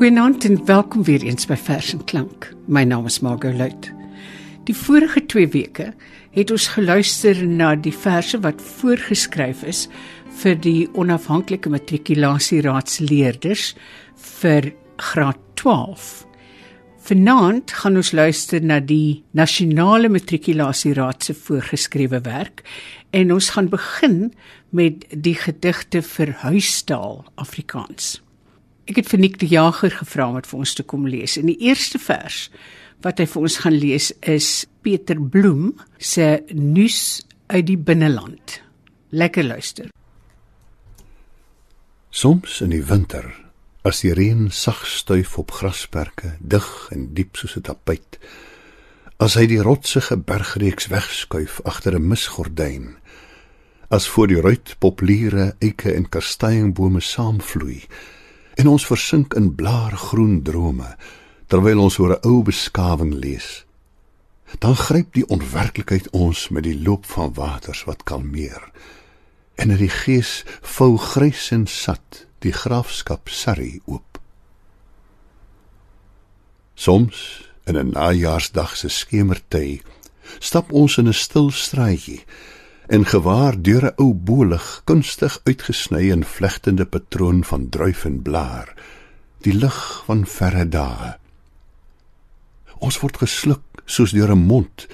Goeienaand en welkom weer eens by Vers en Klank. My naam is Margot Luit. Die vorige 2 weke het ons geluister na die verse wat voorgeskryf is vir die onafhanklike matrikulasieraadleerders vir graad 12. Vanaand gaan ons luister na die nasionale matrikulasieraad se voorgeskrewe werk en ons gaan begin met die gedigte vir huistaal Afrikaans. Ek het vir Nick die Jager gevra om dit vir ons te kom lees. In die eerste vers wat hy vir ons gaan lees is Pieter Bloem se nuus uit die binneland. Lekker luister. Soms in die winter, as die reën sag stuif op grasperke, dig en diep soos 'n tapuit, as hy die rotsige bergreeks wegskuif agter 'n misgordyn, as voor die ruit populiere eike en kasteienbome saamvloei, en ons versink in blaargroen drome terwyl ons oor 'n ou beskawing lees. Dan gryp die onwerklikheid ons met die loop van waters wat kalmeer. En in die gees vou grys en sat die graafskap Surrey oop. Soms in 'n najaarsdag se skemertyd stap ons in 'n stil straatjie en gewaar deur 'n ou bolig kunstig uitgesny in vlegtende patroon van druif en blaar die lig van verre dae. Ons word gesluk soos deur 'n mond.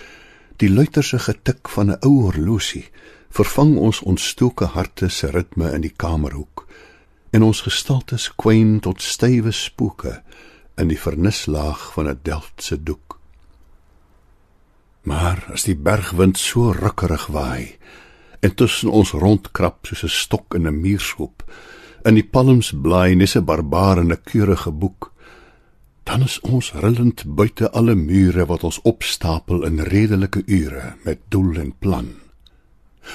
Die luiterse getik van 'n ou horlosie vervang ons ontstoke harte se ritme in die kamerhoek en ons gestaltes kwyn tot stywe spooke in die vernislaag van 'n delftse doek Maar as die bergwind so rukkerig waai en tussen ons rondkrap soos 'n stok in 'n muurshoop, in die palms blaai nes 'n barbaar en 'n keurige boek, dan is ons rillend buite alle mure wat ons opstapel in redelike ure met doel en plan.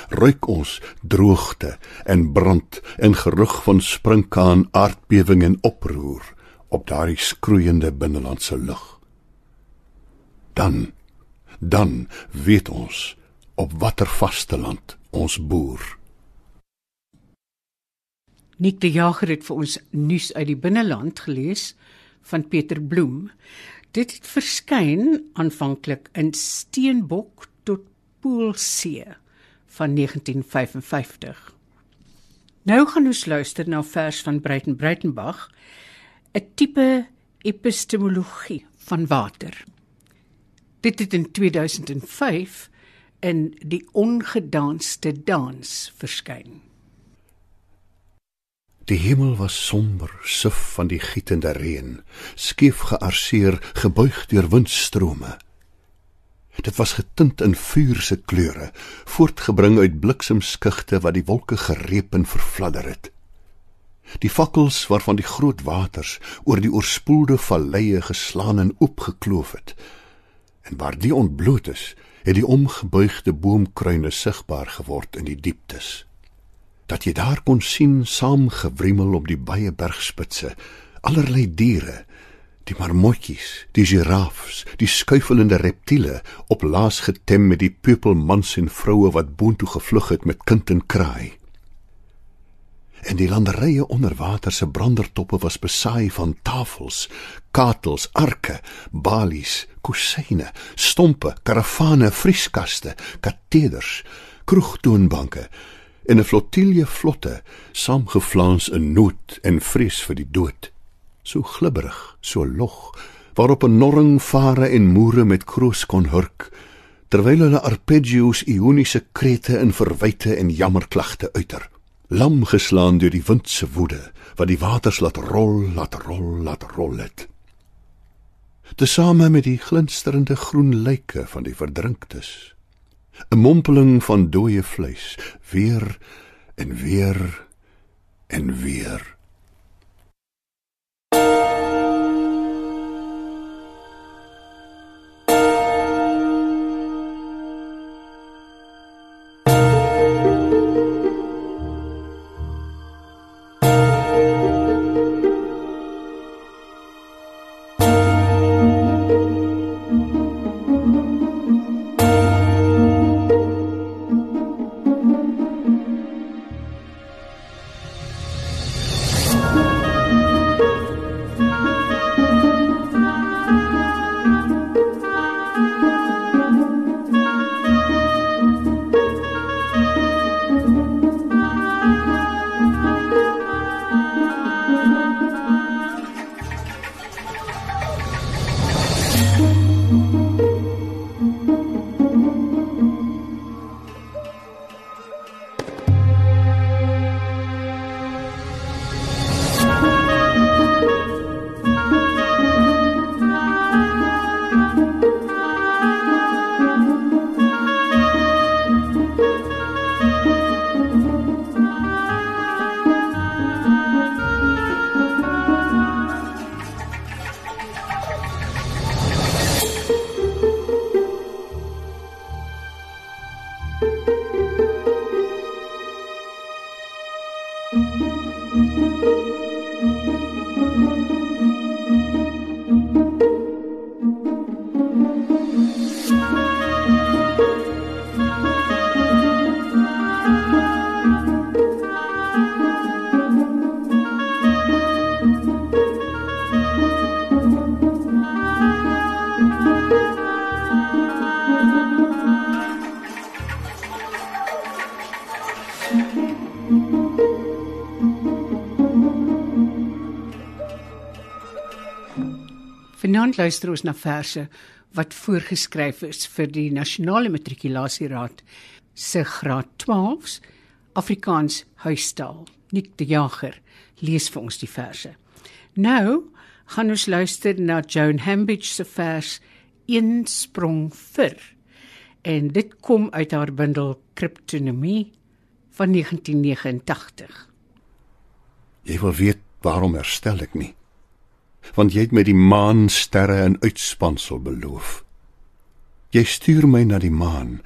Ruik ons droogte en brand en gerug van sprinkaan, aardbewing en oproer op daardie skroeiende binnelandse lug. Dan dan weet ons op watter vasteland ons boer. Nik die Jager het vir ons nuus uit die binneland gelees van Pieter Bloem. Dit het verskyn aanvanklik in Steenbok tot Poolsee van 1955. Nou gaan ons luister na vers van Breiten Breitenbach, 'n tipe epistemologie van water. Dit het in 2005 in die ongedanste dans verskyn. Die hemel was somber, suf van die gietende reën, skief gearseer, gebuig deur windstrome. Dit was getint in vuur se kleure, voortgebring uit bliksemskugte wat die wolke gereep en vervladder het. Die fakkels waarvan die groot waters oor die oorspoelde valleie geslaan en oopgekloof het, en waar die ontbloot is, het die omgebuigde boomkruine sigbaar geword in die dieptes. Dat jy daar kon sien saamgewrimmel op die baie bergspitse, allerlei diere, die marmotjies, die giraffes, die skuifelende reptiele op laas getem met die pupilmans en vroue wat boontoe gevlug het met kind en kraai en die landerye onder water se brandertoppe was besaai van tafels, katels, arke, balies, kusyne, stompe, karavane, vrieskaste, kateders, kroegtoonbanke en 'n flottilje vlotte saamgeflans in nood en vrees vir die dood. So glibberig, so log, waarop 'n norring vare en moere met kroos kon hurk terwyl hulle arpeggios ioniese krete in verwyte en jammerklagte uiter lam geslaan deur die wind se woede wat die waters laat rol laat rol laat rol het. Tesame met die glinsterende groen lyke van die verdrinktes. 'n mompeling van dooie vleis weer en weer en weer Vanaand luister ons na verse wat voorgeskryf is vir die Nasionale Matrikulasieraad se graad 12s Afrikaans huistaal. Nik die Jager lees vir ons die verse. Nou gaan ons luister na Joan Hambidge se vers Een sprong vir en dit kom uit haar bundel Kryptonomie van 1989. Jy wil weet waarom herstel ek nie? Want jy het my die maan, sterre en uitspansel beloof. Jy stuur my na die maan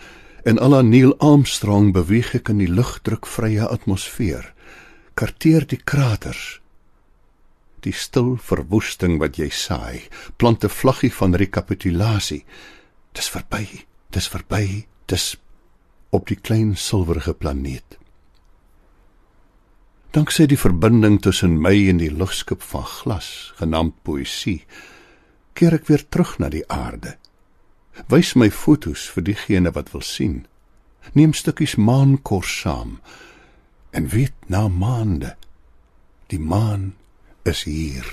en al aan Neil Armstrong beweeg ek in die lugdrukvrye atmosfeer. Karteer die kraters. Die stil verwoesting wat jy saai, plant 'n vlaggie van rekapitulasie. Dis verby, dis verby, dis op die klein silwerige planeet. Danksy die verbinding tussen my en die lugskip van glas, genaamd poësie, keer ek weer terug na die aarde. Wys my fotos vir diegene wat wil sien. Neem stukkies maankors saam en weet na maande die maan is hier.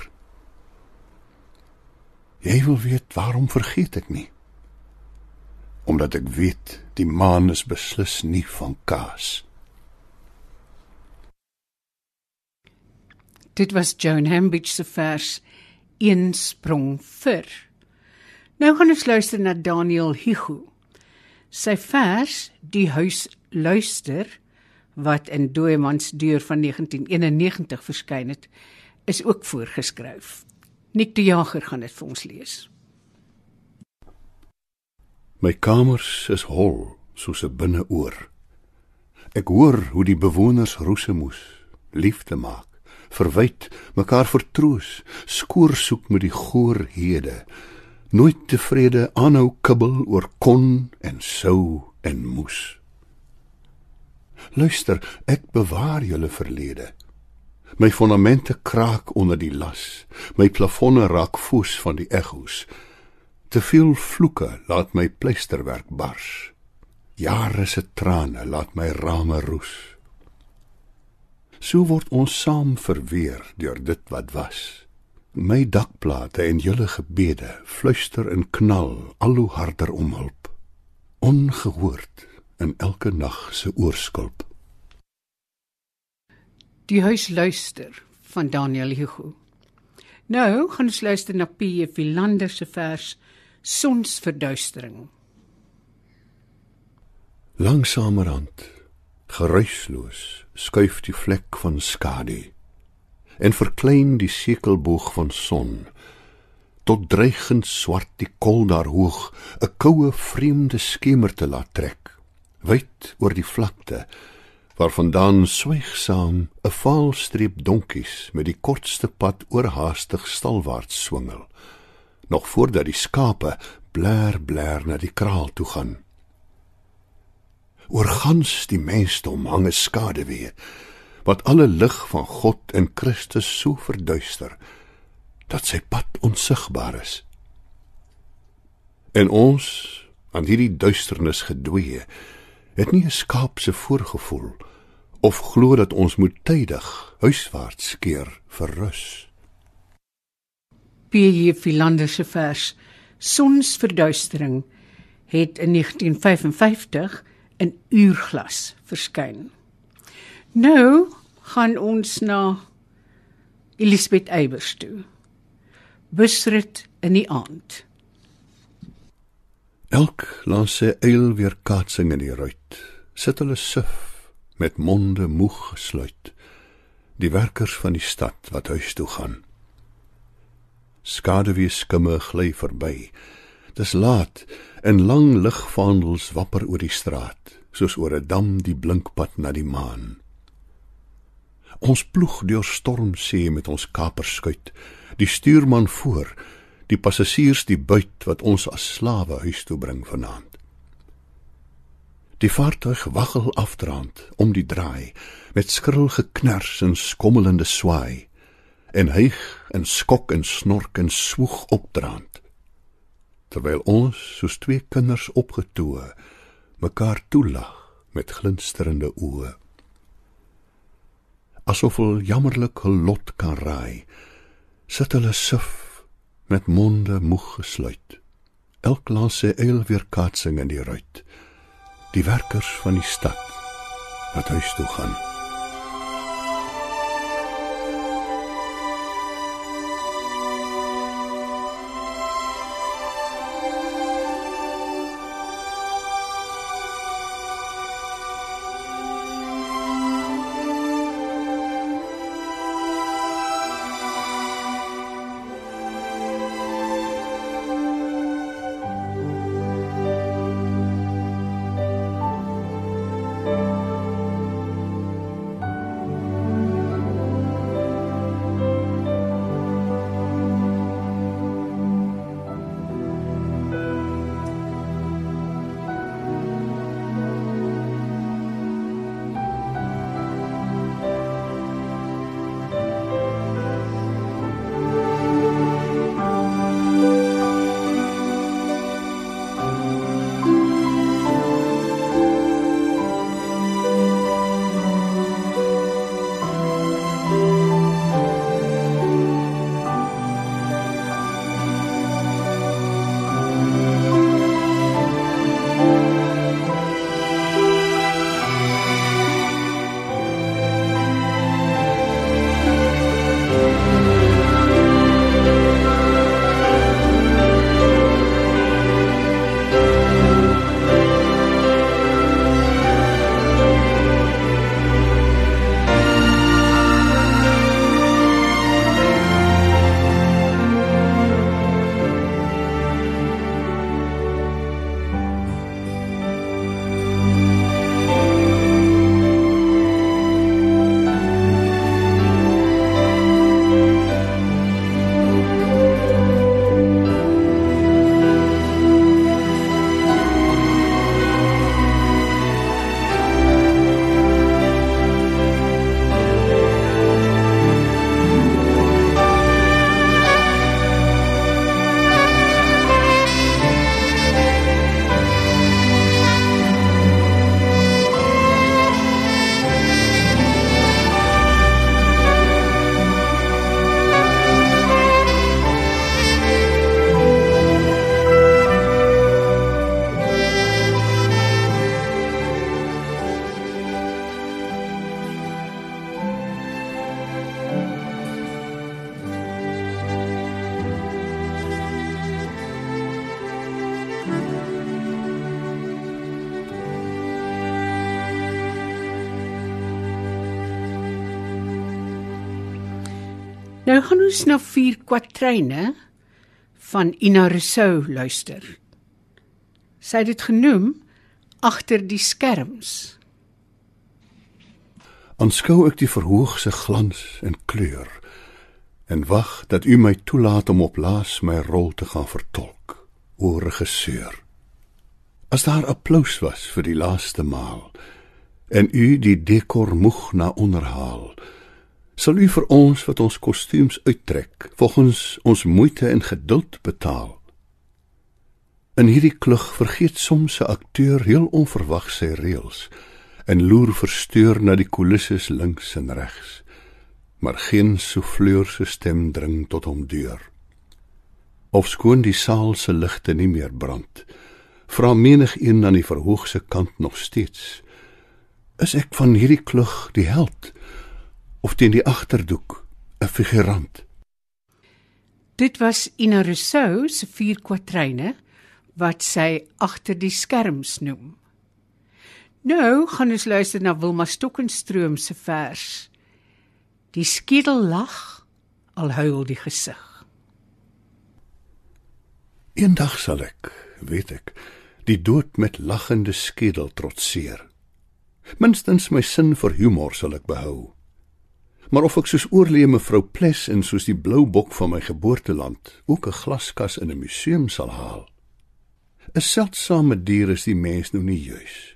Jy wil weet waarom vergeet ek nie? Omdat ek weet die maan is beslis nie van kaas. Dit was Joan Hambidge se vers Een sprong vir. Nou gaan ons luister na Daniel Hugo. Sy vers Die huis luister wat in Doemans deur van 1991 verskyn het, is ook voorgeskryf. Nik die Jager gaan dit vir ons lees. My kamers is hol soos 'n binneoor. Ek hoor hoe die bewoners roesemoes liefde maak verwyd, mekaar vertroos, skoor soek met die goorhede, nooit tevrede aanhou kibbel oor kon en sou en moes. Luister, ek bewaar julle verlede. My fondamente kraak onder die las, my plafonne raak foos van die ekko's. Te veel vloeke laat my pleisterwerk bars. Jare se trane laat my rame roes. So word ons saam verweer deur dit wat was. My dakplate en julle gebede fluister en knal al hoe harder om hulp. Ongehoord in elke nag se oorskulp. Die huis luister van Daniel Hugo. Nou gaan ons luister na P.J. Philander se vers Sonsverduistering. Langsamerhand Geruisloos skuif die vlek van skadu en verklein die sekelboog van son. Tot dreigend swart die kol daar hoog 'n koue vreemde skemer te laat trek wyd oor die vlakte waarvandaan swygsam 'n vaalstreep donkies met die kortste pad oorhaastig stalwaarts swingel nog voordat die skape blær blær na die kraal toe gaan oor gans die mensdom hang 'n skaduwee wat alle lig van God en Christus so verduister dat sy pad onsigbaar is. En ons aan hierdie duisternis gedwee het nie 'n skaapse voorgevoel of glo dat ons moet tydig huiswaarts keer vir rus. P.J. Philander se vers Sonsverduistering het in 1955 in uurglas verskyn. Nou gaan ons na Elisabeth Eybers toe. Busrit in die aand. Elk langs sy eil weer kaatsing in die ruit. Sit hulle suf met monde moeg gesluit. Die werkers van die stad wat huis toe gaan. Skaduwee skimme gly verby. Dis laat en lang ligvaandels wapper oor die straat. soos oor 'n dam die blinkpad na die maan. Ons ploeg deur stormsee met ons kaperskuit, die stuurman voor, die passasiers die buit wat ons as slawe huis toe bring vanaand. Die vaartuig waggel afdraand om die draai met skril geknars en skommelende swaai en hyg en skok en snork en swoeg opdraand terwyl ons soos twee kinders opgetoe mekaar toelag met glinsterende oë. Asof hulle jammerlik hul lot kan raai sit hulle suf met monde moeg gesluit. Elk langs sy eil weer kaatsing in die ruit. Die werkers van die stad wat huis toe gaan Nou gaan ons na vier kwatryne van Ina Rousseau luister. Sy het dit genoem agter die skerms. Aanskou ek die verhoogse glans en kleur en wag dat u my toelaat om op laas my rol te gaan vertolk, o regisseur. As daar applous was vir die laaste maal en u die dekor moeg na onderhaal, sal u vir ons wat ons kostuums uittrek volgens ons moeite en geduld betaal. In hierdie klug vergeet soms 'n akteur heel onverwags sy reëls en loer versteur na die kulisses links en regs. Maar geen souffleur se stem dring tot hom deur. Of skoon die saal se ligte nie meer brand, vra menig een aan die verhoogse kant nog steeds: Is ek van hierdie klug die held? Of teen die agterdoek 'n figurant. Dit was Ina Rousseau se vier kwatryne wat sy agter die skerms noem. Nou gaan ons luister na Wilma Stokenstroom se vers. Die skedel lag al huil die gesig. Eendag sal ek, weet ek, die dood met lagende skedel trotseer. Minstens my sin vir humor sal ek behou. Maar of ek soos oorlee mevrou Ples en soos die blou bok van my geboorteland ook 'n glaskas in 'n museum sal haal. 'n Seldsame dier is die mens nou nie juis.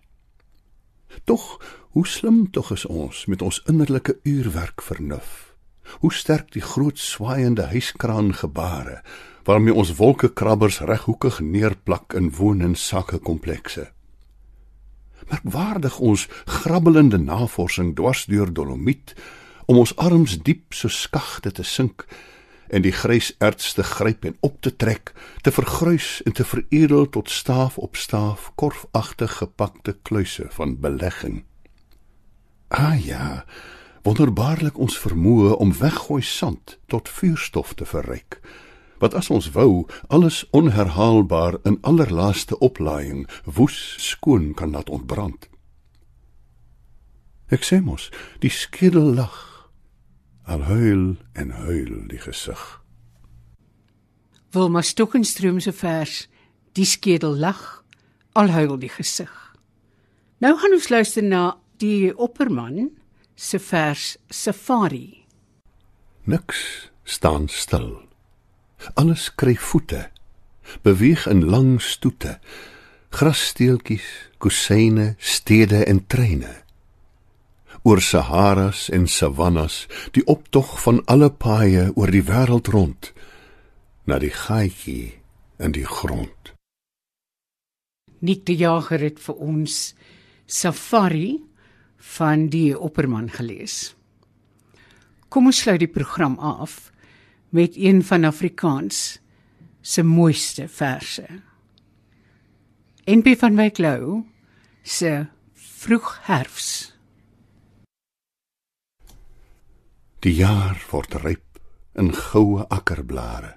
Tog, hoe slim tog is ons met ons innerlike uurwerk vernuf. Hoe sterk die groot swaaiende huiskraan gebare waarmee ons wolkekrabbers reghoekig neerplak in woon- en sakkekomplekse merkwaardig ons grabbelende navorsing dwars deur dolomiet om ons arms diep so skagte te sink en die gryserts te gryp en op te trek, te vergruis en te veredel tot staaf op staaf korfagtig gepakte kluise van belegging. Ah ja, wonderbaarlik ons vermoë om weggooi sand tot vuurstof te verryk wat as ons wou alles onherhaalbaar in allerlaaste oplaaiing woes skoon kan laat ontbrand. Ek sê mos, die skedel lag, al huil en huil die gesig. Wilma Stokenstroom se vers, die skedel lag, al huil die gesig. Nou gaan ons luister na die opperman se vers Safari. Niks staan stil. Alles kry voete. Beweeg in lang stoete. Grassteeltjies, kusyne, stede en treine. Oor Saharas en savannas, die optog van alle paaie oor die wêreld rond na die gaatjie in die grond. Nik die jager het vir ons Safari van die Opperman gelees. Kom ons sluit die program af met een van Afrikaans se mooiste verse. NP van Wyk Lou se vroeg herfs. Die jaar word ryp in goue akkerblare,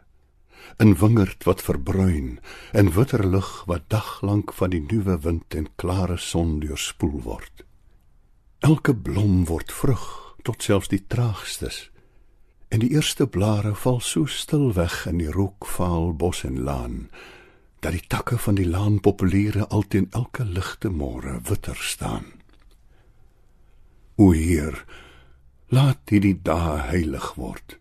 in wingerd wat verbruin en witter lug wat daglank van die nuwe wind en klare son deurspoel word. Elke blom word vrug tot selfs die traagstes en die eerste blare val so stil weg in die rookvaal bos en laan dat die takke van die laan populiere alteen elke ligte môre witter staan. O Heer, laat hierdie dae heilig word.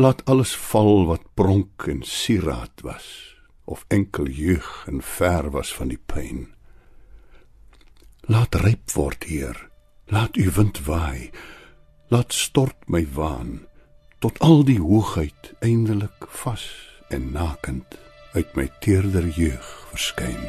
Laat alles val wat pronk en sieraad was of enkel jeug en ver was van die pyn. Laat ryp word, Heer. Laat u wind waai. Laat stort my waan tot al die hoogheid eindelik vas en nakend uit my teerder jeug verskyn.